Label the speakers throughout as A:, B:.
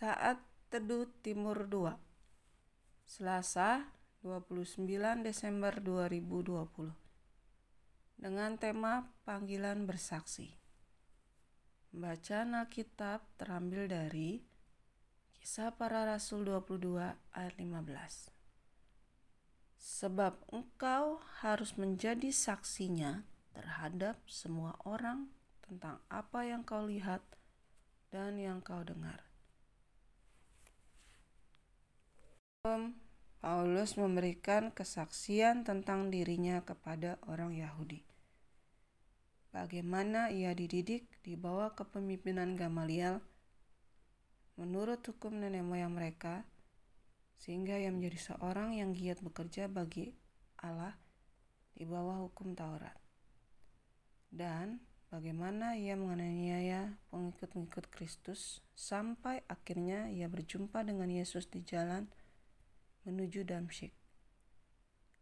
A: Saat Teduh Timur 2 Selasa 29 Desember 2020 Dengan tema Panggilan Bersaksi. Bacaan Alkitab terambil dari Kisah Para Rasul 22 ayat 15 Sebab engkau harus menjadi saksinya terhadap semua orang tentang apa yang kau lihat dan yang kau dengar Paulus memberikan kesaksian tentang dirinya kepada orang Yahudi. Bagaimana ia dididik di bawah kepemimpinan Gamaliel menurut hukum nenek moyang mereka, sehingga ia menjadi seorang yang giat bekerja bagi Allah di bawah hukum Taurat. Dan bagaimana ia menganiaya pengikut-pengikut Kristus sampai akhirnya ia berjumpa dengan Yesus di jalan menuju Damsyik.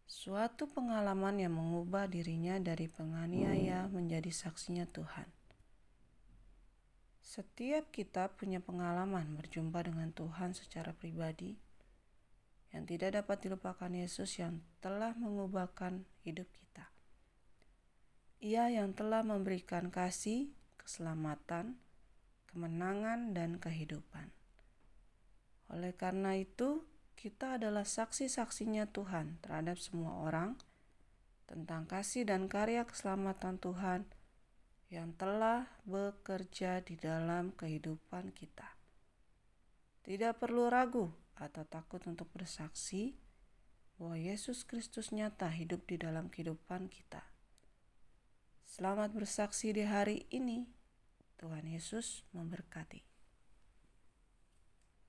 A: Suatu pengalaman yang mengubah dirinya dari penganiaya menjadi saksinya Tuhan. Setiap kita punya pengalaman berjumpa dengan Tuhan secara pribadi yang tidak dapat dilupakan Yesus yang telah mengubahkan hidup kita. Ia yang telah memberikan kasih, keselamatan, kemenangan, dan kehidupan. Oleh karena itu, kita adalah saksi-saksinya Tuhan terhadap semua orang tentang kasih dan karya keselamatan Tuhan yang telah bekerja di dalam kehidupan kita. Tidak perlu ragu atau takut untuk bersaksi bahwa Yesus Kristus nyata hidup di dalam kehidupan kita. Selamat bersaksi di hari ini. Tuhan Yesus memberkati.